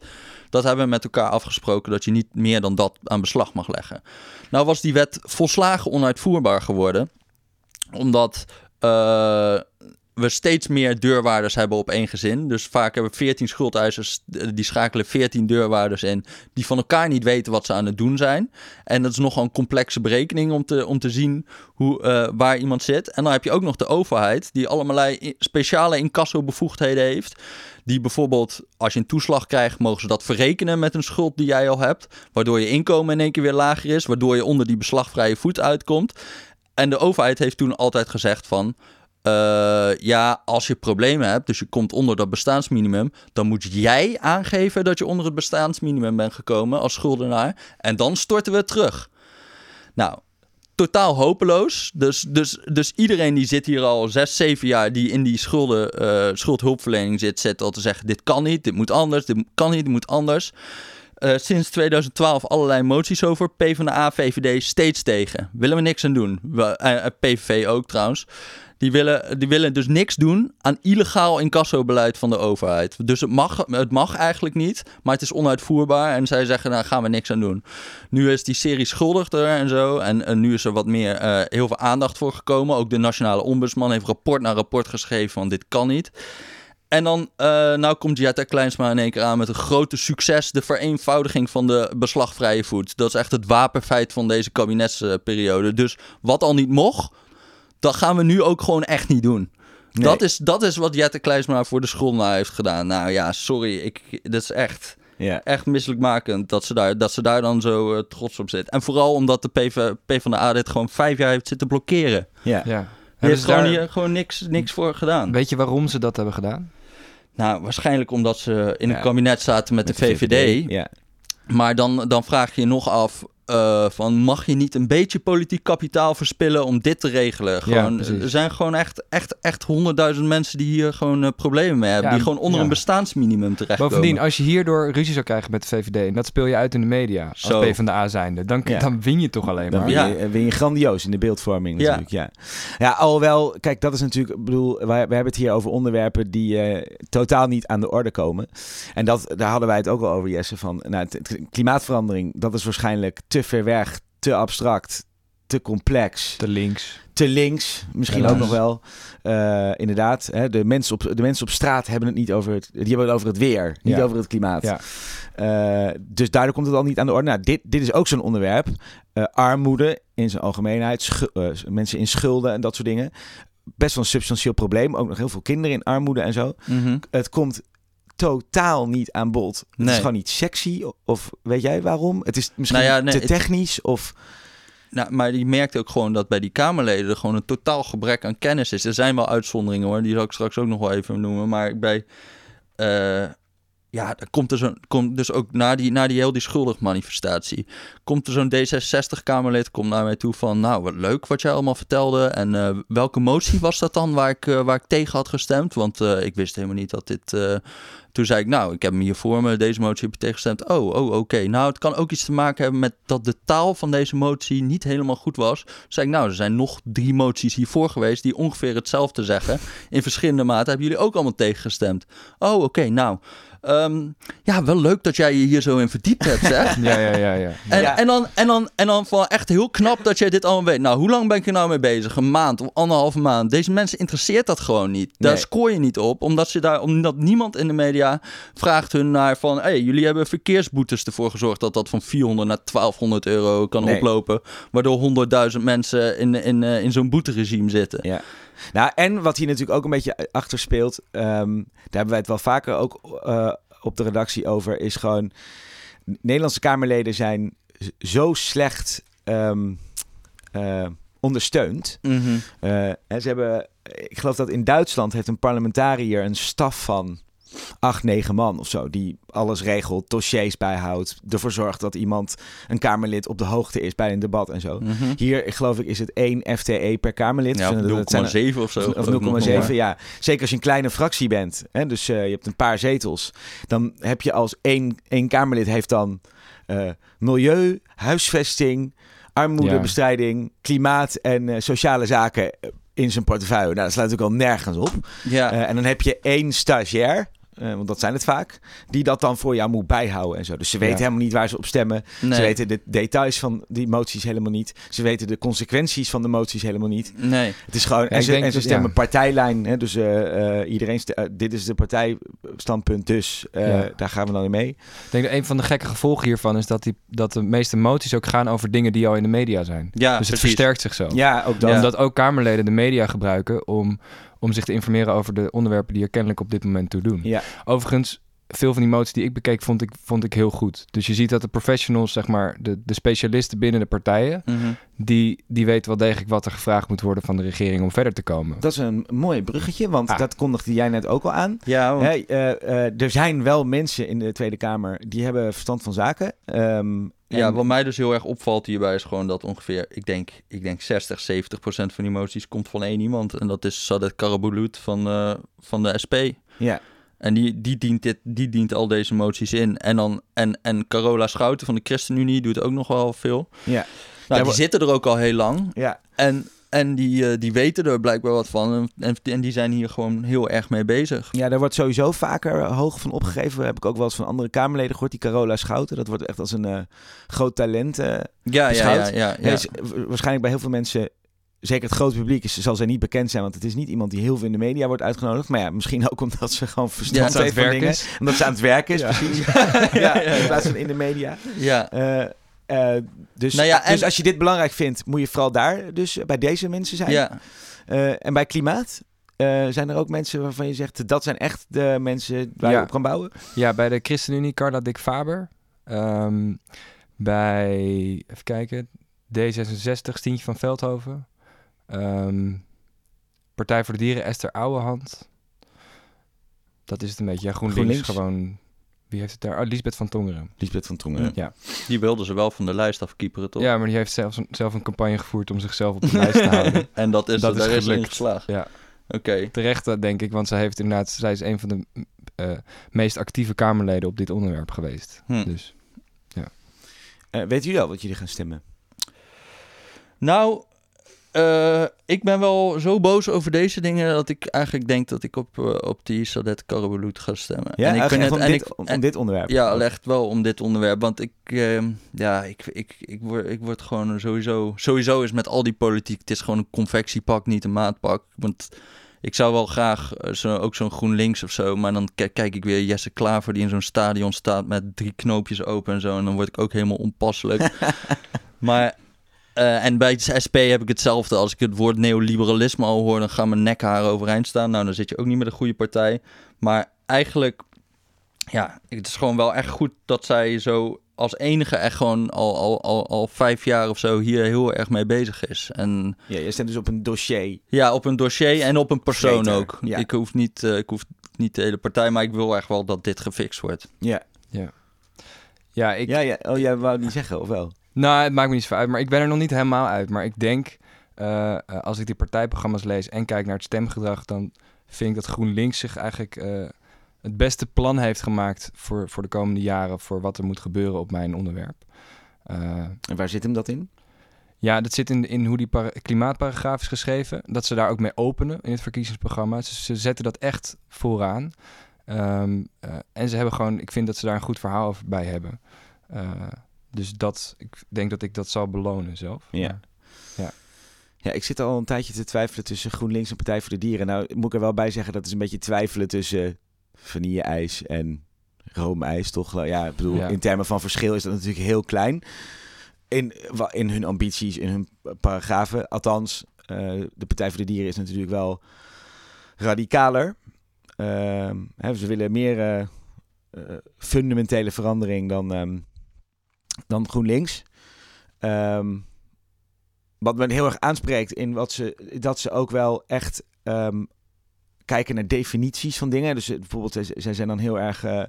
Dat hebben we met elkaar afgesproken, dat je niet meer dan dat aan beslag mag leggen. Nou was die wet volslagen onuitvoerbaar geworden, omdat uh, we steeds meer deurwaarders hebben op één gezin. Dus vaak hebben we 14 schuldeisers, die schakelen 14 deurwaarders in, die van elkaar niet weten wat ze aan het doen zijn. En dat is nogal een complexe berekening om te, om te zien hoe, uh, waar iemand zit. En dan heb je ook nog de overheid, die allemaal speciale incassobevoegdheden heeft. Die bijvoorbeeld, als je een toeslag krijgt, mogen ze dat verrekenen met een schuld die jij al hebt. Waardoor je inkomen in één keer weer lager is, waardoor je onder die beslagvrije voet uitkomt. En de overheid heeft toen altijd gezegd van... Uh, ja, als je problemen hebt, dus je komt onder dat bestaansminimum, dan moet jij aangeven dat je onder het bestaansminimum bent gekomen als schuldenaar. En dan storten we terug. Nou, totaal hopeloos. Dus, dus, dus iedereen die zit hier al zes, zeven jaar, die in die schulden, uh, schuldhulpverlening zit, zit al te zeggen: dit kan niet, dit moet anders, dit kan niet, dit moet anders. Uh, sinds 2012 allerlei moties over. PvdA, VVD steeds tegen. Willen we niks aan doen. We, PVV ook trouwens. Die willen, die willen dus niks doen aan illegaal incassobeleid van de overheid. Dus het mag, het mag eigenlijk niet, maar het is onuitvoerbaar. En zij zeggen, daar gaan we niks aan doen. Nu is die serie schuldig er en zo. En, nu is er wat meer, uh, heel veel aandacht voor gekomen. Ook de nationale ombudsman heeft rapport na rapport geschreven van dit kan niet. En dan uh, nou komt Jetta Kleinsma in één keer aan met een grote succes. De vereenvoudiging van de beslagvrije voet. Dat is echt het wapenfeit van deze kabinetsperiode. Dus wat al niet mocht, dat gaan we nu ook gewoon echt niet doen. Dat, is, dat is wat Jette Kleisma voor de school nou heeft gedaan. Nou ja, sorry, ik, dat is echt... Ja. echt misselijkmakend dat ze daar, dat ze daar dan zo eh, trots op zit. En vooral omdat de PV, PvdA dit gewoon vijf jaar heeft zitten blokkeren. Ja. Ja. Die heeft gewoon, daar- hier, gewoon niks, niks voor gedaan. Weet je waarom ze dat hebben gedaan? Nou, waarschijnlijk omdat ze in Ja. een kabinet zaten met, de VVD. Ja. Maar dan, dan vraag je je nog af: eh, van mag je niet een beetje politiek kapitaal verspillen om dit te regelen? Gewoon, er zijn gewoon echt, echt, echt honderdduizend mensen die hier gewoon eh, problemen mee hebben. Ja, die gewoon onder ja. een bestaansminimum terechtkomen. Bovendien, als je hierdoor ruzie zou krijgen met de VVD... en dat speel je uit in de media als Zo. PvdA zijnde... dan, Ja. dan win je toch alleen Dan maar. win je, win je grandioos in de beeldvorming Ja. natuurlijk, ja. Ja, alhoewel, kijk, dat is natuurlijk, ik bedoel, wij, wij hebben het hier over onderwerpen die eh, totaal niet aan de orde komen. En dat, daar hadden wij het ook al over, Jesse, van nou, klimaatverandering, dat is waarschijnlijk te ver weg, te abstract, te complex, Te links. te links, misschien ook nog wel. Eh, inderdaad, hè, de, mensen op, de mensen op straat hebben het niet over het, die hebben het over het weer, niet Ja. over het klimaat. Ja. Eh, dus daardoor komt het al niet aan de orde. Nou, dit, dit is ook zo'n onderwerp. Eh, armoede in zijn algemeenheid, mensen in schulden en dat soort dingen. Best wel een substantieel probleem. Ook nog heel veel kinderen in armoede en zo. Mhm. Het komt totaal niet aan bod. Het is gewoon niet sexy. Of weet jij waarom? Het is misschien Nou ja, nee, te het- technisch. Of Nou, maar je merkt ook gewoon dat bij die Kamerleden er gewoon een totaal gebrek aan kennis is. Er zijn wel uitzonderingen hoor, die zal ik straks ook nog wel even noemen. Maar bij. eh, ja, er komt er zo'n. Komt dus ook na die, na die heel die schuldig manifestatie. Komt er zo'n D66-Kamerlid komt naar mij toe van. Nou, wat leuk wat jij allemaal vertelde. En eh, welke motie was dat dan waar ik, eh, waar ik tegen had gestemd? Want eh, ik wist helemaal niet dat dit. toen zei ik, nou, ik heb hem hier voor me. Deze motie heb je tegengestemd. Oh, oh, oké. Nou, het kan ook iets te maken hebben met dat de taal van deze motie niet helemaal goed was. Toen zei ik, nou, er zijn nog drie moties hiervoor geweest die ongeveer hetzelfde zeggen. In verschillende maten hebben jullie ook allemaal tegengestemd. Oh, oké. nou, ehm, ja, wel leuk dat jij je hier zo in verdiept hebt, zeg. Ja, ja, ja. ja. En, Ja. en, dan, en, dan, en dan van echt heel knap dat jij dit allemaal weet. Nou, hoe lang ben ik er nou mee bezig? Een maand of anderhalve maand. Deze mensen interesseert dat gewoon niet. Daar Nee. scoor je niet op, omdat, ze daar, omdat niemand in de media vraagt hun naar van... Hey, jullie hebben verkeersboetes ervoor gezorgd dat dat van 400 naar 1200 euro kan Nee. oplopen. Waardoor 100.000 mensen in, in, eh, in zo'n boeteregime zitten. Ja. Nou, en wat hier natuurlijk ook een beetje achter speelt, ehm, daar hebben wij het wel vaker ook eh, op de redactie over, is gewoon Nederlandse Kamerleden zijn zo slecht ehm, eh, ondersteund. Mhm. Eh, en ze hebben, ik geloof dat in Duitsland heeft een parlementariër een staf van acht, negen man of zo, die alles regelt, dossiers bijhoudt, ervoor zorgt dat iemand, een Kamerlid, op de hoogte is bij een debat en zo. Mhm. Hier, geloof ik, is het één FTE per Kamerlid. Ja, Dus, eh, 0,7 of zo. of geloof ik nog 0,7, maar. ja. Zeker als je een kleine fractie bent. Hè? Dus eh, je hebt een paar zetels. Dan heb je als één, één Kamerlid heeft dan eh, milieu, huisvesting, armoedebestrijding, klimaat en sociale zaken in zijn portefeuille. Nou, dat slaat natuurlijk al nergens op. Ja. En dan heb je één stagiair. Eh, want dat zijn het vaak. Die dat dan voor jou moet bijhouden en zo. Dus ze weten Ja. helemaal niet waar ze op stemmen. nee. Ze weten de details van die moties helemaal niet. Ze weten de consequenties van de moties helemaal niet. Nee. Het is gewoon, en, ze, denk en ze dat- stemmen ja. partijlijn. Hè, dus eh, eh, iedereen, dit is de partijstandpunt, dus daar gaan we dan in mee. Ik denk dat een van de gekke gevolgen hiervan is dat, die, dat de meeste moties ook gaan over dingen die al in de media zijn. Ja, dus het versterkt zich zo. Ja, ook dat. Omdat ook Kamerleden de media gebruiken om, om zich te informeren over de onderwerpen die er kennelijk op dit moment toe doen. Ja, Overigens, veel van die moties die ik bekeek, vond ik, vond ik heel goed. Dus je ziet dat de professionals, zeg maar, de, de specialisten binnen de partijen, Mhm. die, die weten wel degelijk wat er gevraagd moet worden van de regering om verder te komen. dat is een mooi bruggetje, want Ah. dat kondigde jij net ook al aan. Ja, want- eh, eh, er zijn wel mensen in de Tweede Kamer die hebben verstand van zaken. Ja, wat mij dus heel erg opvalt hierbij is gewoon dat ongeveer, ik denk, ik denk 60, 70 procent van die moties komt van één iemand. En dat is Sadet Karabulut van, eh, van de SP. ja. En die, die, dient dit, die dient al deze moties in. En, dan, en, en Carola Schouten van de ChristenUnie doet ook nog wel veel. Ja. Nou, Ja, die zitten er ook al heel lang. ja. En, en die, eh, die weten er blijkbaar wat van. En, en die zijn hier gewoon heel erg mee bezig. Ja, daar wordt sowieso vaker hoog van opgegeven. heb ik ook wel eens van andere Kamerleden gehoord. Die Carola Schouten, dat wordt echt als een eh, groot talent. eh, Ja, ja, ja. Ja, ja. Ja, is wa- waarschijnlijk bij heel veel mensen, zeker het grote publiek, is, zal zij niet bekend zijn. Want het is niet iemand die heel veel in de media wordt uitgenodigd. Maar ja, misschien ook omdat ze gewoon Ja, verstand dat het heeft van werk dingen. is. Omdat ze aan het werken is, Ja. precies. Ja, ja, ja, in ja. plaats van in de media. ja. Eh, eh, dus, Nou ja, en- dus als je dit belangrijk vindt, moet je vooral daar dus bij deze mensen zijn. ja. Eh, en bij klimaat, Eh, zijn er ook mensen waarvan je zegt, dat zijn echt de mensen waar Ja. je op kan bouwen? Ja, bij de ChristenUnie Carla Dick Faber. Ehm, bij, even kijken, D66 Stientje van Veldhoven. Ehm, Partij voor de Dieren Esther Ouwehand. Dat is het een beetje. Ja, GroenLinks, GroenLinks. gewoon... Wie heeft het daar? Oh, Lisbeth van Tongeren. Lisbeth van Tongeren. Ja. Die wilden ze wel van de lijst afkieperen, toch? Ja, maar die heeft zelfs een, zelf een campagne gevoerd om zichzelf op de lijst te houden. en dat is, Dat daar is gelukt. geslaagd. Ja. Oké. Terecht, eh, denk ik, want zij heeft inderdaad... Zij is een van de eh, meest actieve Kamerleden op dit onderwerp geweest. Hm. Dus Eh, weten jullie al wat jullie gaan stemmen? Nou, eh, ik ben wel zo boos over deze dingen dat ik eigenlijk denk dat ik op, eh, op die Sadet Karabulut ga stemmen. Ja, en ik net, om, en dit, ik, om en- dit onderwerp? ja, echt wel om dit onderwerp. Want ik, eh, ja, ik, ik, ik, word, ik word gewoon sowieso... Sowieso is met al die politiek, het is gewoon een confectiepak, niet een maatpak. Want ik zou wel graag eh, zo, ook zo'n GroenLinks of zo... maar dan ki- kijk ik weer Jesse Klaver die in zo'n stadion staat... met drie knoopjes open en zo. En dan word ik ook helemaal onpasselijk. maar... eh, en bij het SP heb ik hetzelfde. Als ik het woord neoliberalisme al hoor, dan gaan mijn nekharen overeind staan. Nou, dan zit je ook niet met een goede partij. Maar eigenlijk, ja, het is gewoon wel echt goed dat zij zo als enige echt gewoon al, al, al, al vijf jaar of zo hier heel erg mee bezig is. En Ja, je stemt dus op een dossier. ja, op een dossier en op een persoon ook. ja. Ik, hoef niet, eh, ik hoef niet de hele partij, maar ik wil echt wel dat dit gefixt wordt. Ja, ja, ik, ja, ja. Oh, jij wou het niet zeggen, of wel? Nou, het maakt me niet zoveel uit, maar ik ben er nog niet helemaal uit. Maar ik denk, eh, eh, als ik die partijprogramma's lees en kijk naar het stemgedrag, dan vind ik dat GroenLinks zich eigenlijk eh, het beste plan heeft gemaakt voor, voor de komende jaren, voor wat er moet gebeuren op mijn onderwerp. En waar zit hem dat in? ja, dat zit in, in hoe die para- klimaatparagraaf is geschreven. Dat ze daar ook mee openen in het verkiezingsprogramma. Ze, ze zetten dat echt vooraan. Ehm, eh, en ze hebben gewoon, ik vind dat ze daar een goed verhaal over bij hebben. Dus dat, ik denk dat ik dat zal belonen zelf. Ja. Maar- Ja, ik zit al een tijdje te twijfelen tussen GroenLinks en Partij voor de Dieren. Nou, moet ik er wel bij zeggen, dat is een beetje twijfelen tussen vanille-ijs en roomijs, toch? Ja, ik bedoel, Ja. in termen van verschil is dat natuurlijk heel klein. In, in hun ambities, in hun paragrafen. Althans, eh, de Partij voor de Dieren is natuurlijk wel radicaler. Ehm, hè, ze willen meer eh, eh, fundamentele verandering dan, ehm, dan GroenLinks. Ehm, wat me heel erg aanspreekt in wat ze, dat ze ook wel echt ehm, kijken naar definities van dingen. Dus eh, bijvoorbeeld, zij, zij zijn dan heel erg eh,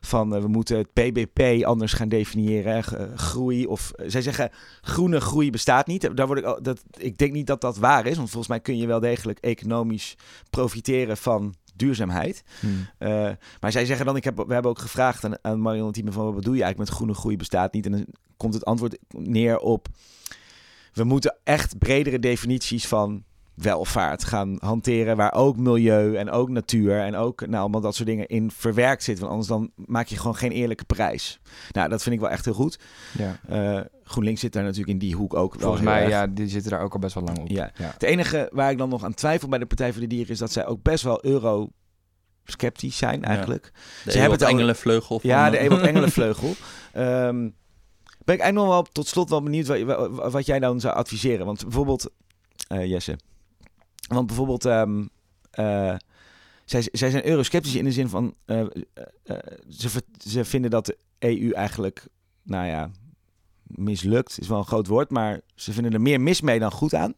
van eh, we moeten het PBP anders gaan definiëren. groei of zij zeggen groene groei bestaat niet. Daar word ik, dat, ik denk niet dat dat waar is, want volgens mij kun je wel degelijk economisch profiteren van duurzaamheid. Hmm. Eh, maar zij zeggen dan, ik heb, we hebben ook gevraagd aan, aan Marion Thieme van wat bedoel je eigenlijk met groene groei bestaat niet. En dan komt het antwoord neer op, we moeten echt bredere definities van welvaart gaan hanteren, waar ook milieu en ook natuur en ook nou, allemaal dat soort dingen in verwerkt zitten. Want anders dan maak je gewoon geen eerlijke prijs. Nou, dat vind ik wel echt heel goed. Ja. Eh, GroenLinks zit daar natuurlijk in die hoek ook wel Volgens mij, erg. ja, die zitten daar ook al best wel lang op. Ja. ja. Het enige waar ik dan nog aan twijfel bij de Partij voor de Dieren is dat zij ook best wel euro-sceptisch zijn eigenlijk. De Ze hebben het engelenvleugel van... Ja, de Ewald Engelenvleugel. Ehm ben ik eigenlijk nog wel tot slot wel benieuwd wat, wat, wat jij dan zou adviseren. Want bijvoorbeeld, eh, Jesse. Want bijvoorbeeld, ehm, eh, zij, zij zijn eurosceptisch in de zin van, eh, eh, ze, ze vinden dat de EU eigenlijk, nou ja, mislukt is wel een groot woord, maar ze vinden er meer mis mee dan goed aan.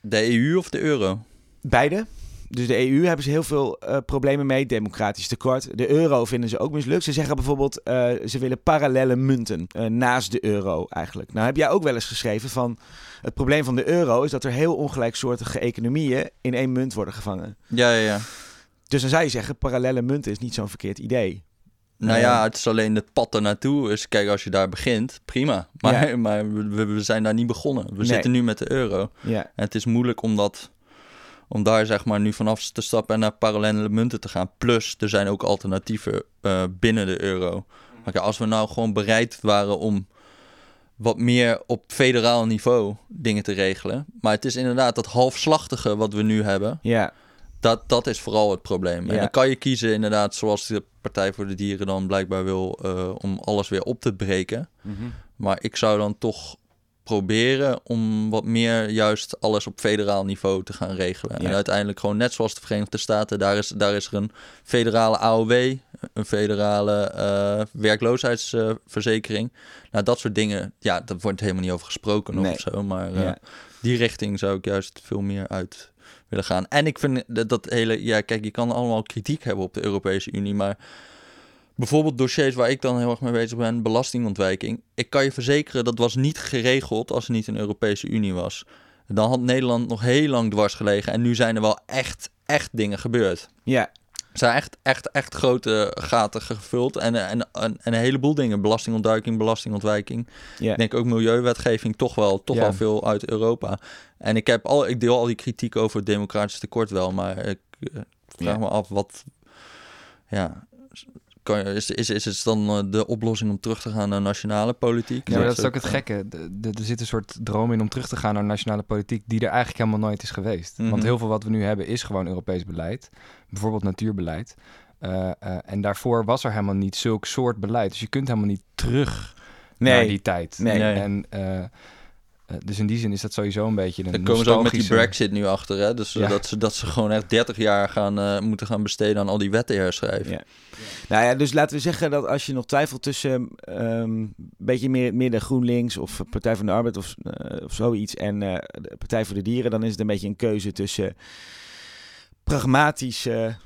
De EU of de euro? Beide. Dus de EU hebben ze heel veel eh, problemen mee. Democratisch tekort. De euro vinden ze ook mislukt. Ze zeggen bijvoorbeeld, eh, ze willen parallele munten eh, naast de euro eigenlijk. Nou heb jij ook wel eens geschreven van... Het probleem van de euro is dat er heel ongelijksoortige economieën in één munt worden gevangen. Ja, ja, ja. Dus dan zou je zeggen, parallele munten is niet zo'n verkeerd idee. Nou ja, het is alleen het pad ernaartoe. Dus kijk, als je daar begint, prima. Maar, Ja. maar we, we zijn daar niet begonnen. We Nee. zitten nu met de euro. Ja, En het is moeilijk om, dat, om daar zeg maar nu vanaf te stappen en naar parallele munten te gaan. Plus, er zijn ook alternatieven eh, binnen de euro. Maar als we nou gewoon bereid waren om wat meer op federaal niveau dingen te regelen. Maar het is inderdaad dat halfslachtige wat we nu hebben. ja, Dat, dat is vooral het probleem. En dan kan je kiezen inderdaad, zoals de Partij voor de Dieren dan blijkbaar wil, eh, om alles weer op te breken. Maar ik zou dan toch proberen om wat meer juist alles op federaal niveau te gaan regelen. Ja. En uiteindelijk gewoon net zoals de Verenigde Staten, daar is, daar is er een federale AOW, een federale eh, werkloosheidsverzekering. nou, dat soort dingen, ja, daar wordt helemaal niet over gesproken Nee. of zo. Maar eh, Ja. die richting zou ik juist veel meer uit willen gaan. En ik vind dat, dat hele, ja, kijk, je kan allemaal kritiek hebben op de Europese Unie, maar bijvoorbeeld dossiers waar ik dan heel erg mee bezig ben, belastingontwijking. Ik kan je verzekeren, dat was niet geregeld als er niet een Europese Unie was. Dan had Nederland nog heel lang dwars gelegen en nu zijn er wel echt, echt dingen gebeurd. Ja, Er zijn echt, echt, echt grote gaten gevuld en, en, en, en een heleboel dingen. Belastingontduiking, belastingontwijking. ja. Ik denk ook milieuwetgeving toch wel, toch Ja. wel veel uit Europa. En ik, heb al, ik deel al die kritiek over het democratisch tekort wel, maar ik eh, vraag Ja. me af wat. Ja, kan je, is, is, is het dan eh, de oplossing om terug te gaan naar nationale politiek? Ja, maar dat is ook het gekke. De- de- Er zit een soort droom in om terug te gaan naar nationale politiek die er eigenlijk helemaal nooit is geweest. Mhm. Want heel veel wat we nu hebben is gewoon Europees beleid. Bijvoorbeeld natuurbeleid. Eh, eh, en daarvoor was er helemaal niet zulk soort beleid. Dus je kunt helemaal niet terug naar die tijd. Nee. Nee. En eh, eh, dus in die zin is dat sowieso een beetje een Daar komen ze ook met die Brexit nu achter, hè? Dus eh, Ja. dat, ze, dat ze gewoon echt 30 jaar gaan, eh, moeten gaan besteden aan al die wetten herschrijven. Ja. Nou ja, dus laten we zeggen dat als je nog twijfelt tussen ehm, een beetje meer midden GroenLinks of Partij van de Arbeid of, eh, of zoiets en eh, de Partij voor de Dieren, dan is het een beetje een keuze tussen pragmatische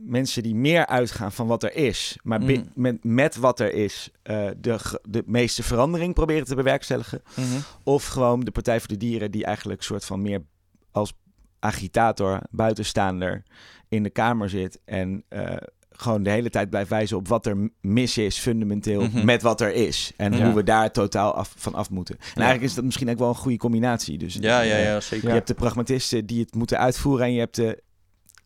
mensen die meer uitgaan van wat er is, maar Mm. met, met wat er is eh, de, de meeste verandering proberen te bewerkstelligen. Mhm. Of gewoon de Partij voor de Dieren, die eigenlijk soort van meer als agitator, buitenstaander in de Kamer zit. En eh, gewoon de hele tijd blijft wijzen op wat er mis is, fundamenteel, Mhm. met wat er is. En Ja. hoe we daar totaal af, van af moeten. En Ja. eigenlijk is dat misschien ook wel een goede combinatie. Dus, Ja, ja, eh, ja, zeker. Je hebt de pragmatisten die het moeten uitvoeren en je hebt de,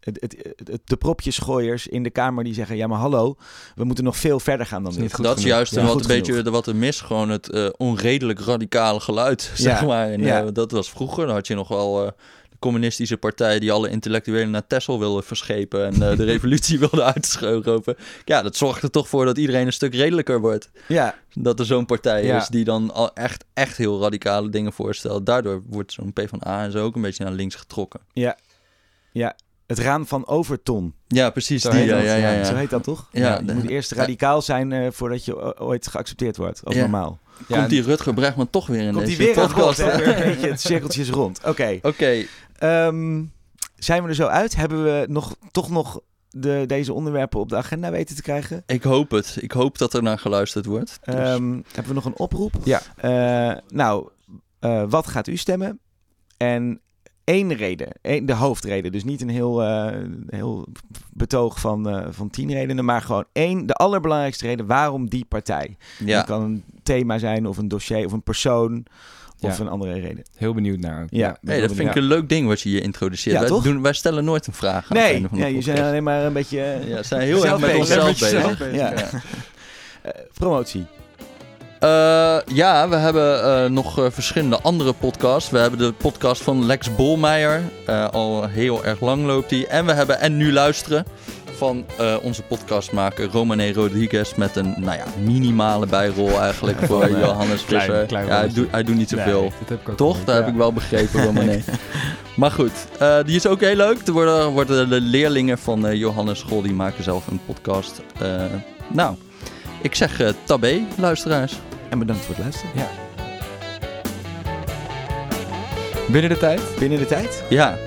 het, het, het- de propjesgooiers in de Kamer die zeggen... ja, maar hallo, we moeten nog veel verder gaan dan dit. dat is juist Ja, wat een beetje de- wat er mis, gewoon het eh, onredelijk radicale geluid, zeg Ja, maar. En, ja. eh, dat was vroeger, dan had je nog wel eh, de communistische partij die alle intellectuelen naar Texel wilde verschepen en de revolutie wilde uitschoven. Ja, dat zorgt er toch voor dat iedereen een stuk redelijker wordt. Ja, Dat er zo'n partij Ja. is die dan al echt, echt heel radicale dingen voorstelt. Daardoor wordt zo'n PvdA en zo ook een beetje naar links getrokken. Het raan van Overton. Ja, precies. Zo die, heet ja, dat, ja, ja. Zo heet dat toch? Ja, je de- moet eerst radicaal zijn eh, voordat je o- ooit geaccepteerd wordt, als Ja. normaal. Ja, Komt die Rutger Bregman toch weer in Komt die deze weer aan podcast? Weer een beetje het cirkeltje is rond. Oké, Oké, ehm, zijn we er zo uit? Hebben we nog, toch nog de, deze onderwerpen op de agenda weten te krijgen? ik hoop het. Ik hoop dat er naar geluisterd wordt. Dus- Ehm, hebben we nog een oproep? Ja. Eh, nou, eh, wat gaat u stemmen? En één reden, één, de hoofdreden. Dus niet een heel, eh, heel betoog van, eh, van tien redenen, maar gewoon één, de allerbelangrijkste reden waarom die partij. ja. Het kan een thema zijn of een dossier of een persoon of Ja. een andere reden. Heel benieuwd naar. Ja. Nee, dat vind ik een leuk ding wat je hier introduceert. Ja, wij, toch? doen, wij stellen nooit een vraag. aan Nee, ja, je podcast. zijn alleen maar een beetje eh, Ja, ze zijn heel erg met Zelf onszelf bezig. Ja. eh, promotie. Eh, ja, we hebben eh, nog eh, verschillende andere podcasts. We hebben de podcast van Lex Bolmeijer. Al heel erg lang loopt die. En we hebben En Nu Luisteren van onze podcastmaker Romane Rodriguez. Met een nou ja, minimale bijrol eigenlijk voor Johannes klein- Visser. klein ja, hij, doet, hij doet niet zoveel. Nee, dat heb ik ook Toch? Dat heb ik wel begrepen, Romane. maar goed, die is ook heel leuk. Er worden, worden de leerlingen van Johannes School, die maken zelf een podcast. Nou, ik zeg tabé, luisteraars. En bedankt voor het luisteren. Binnen de tijd? Binnen de tijd? Ja,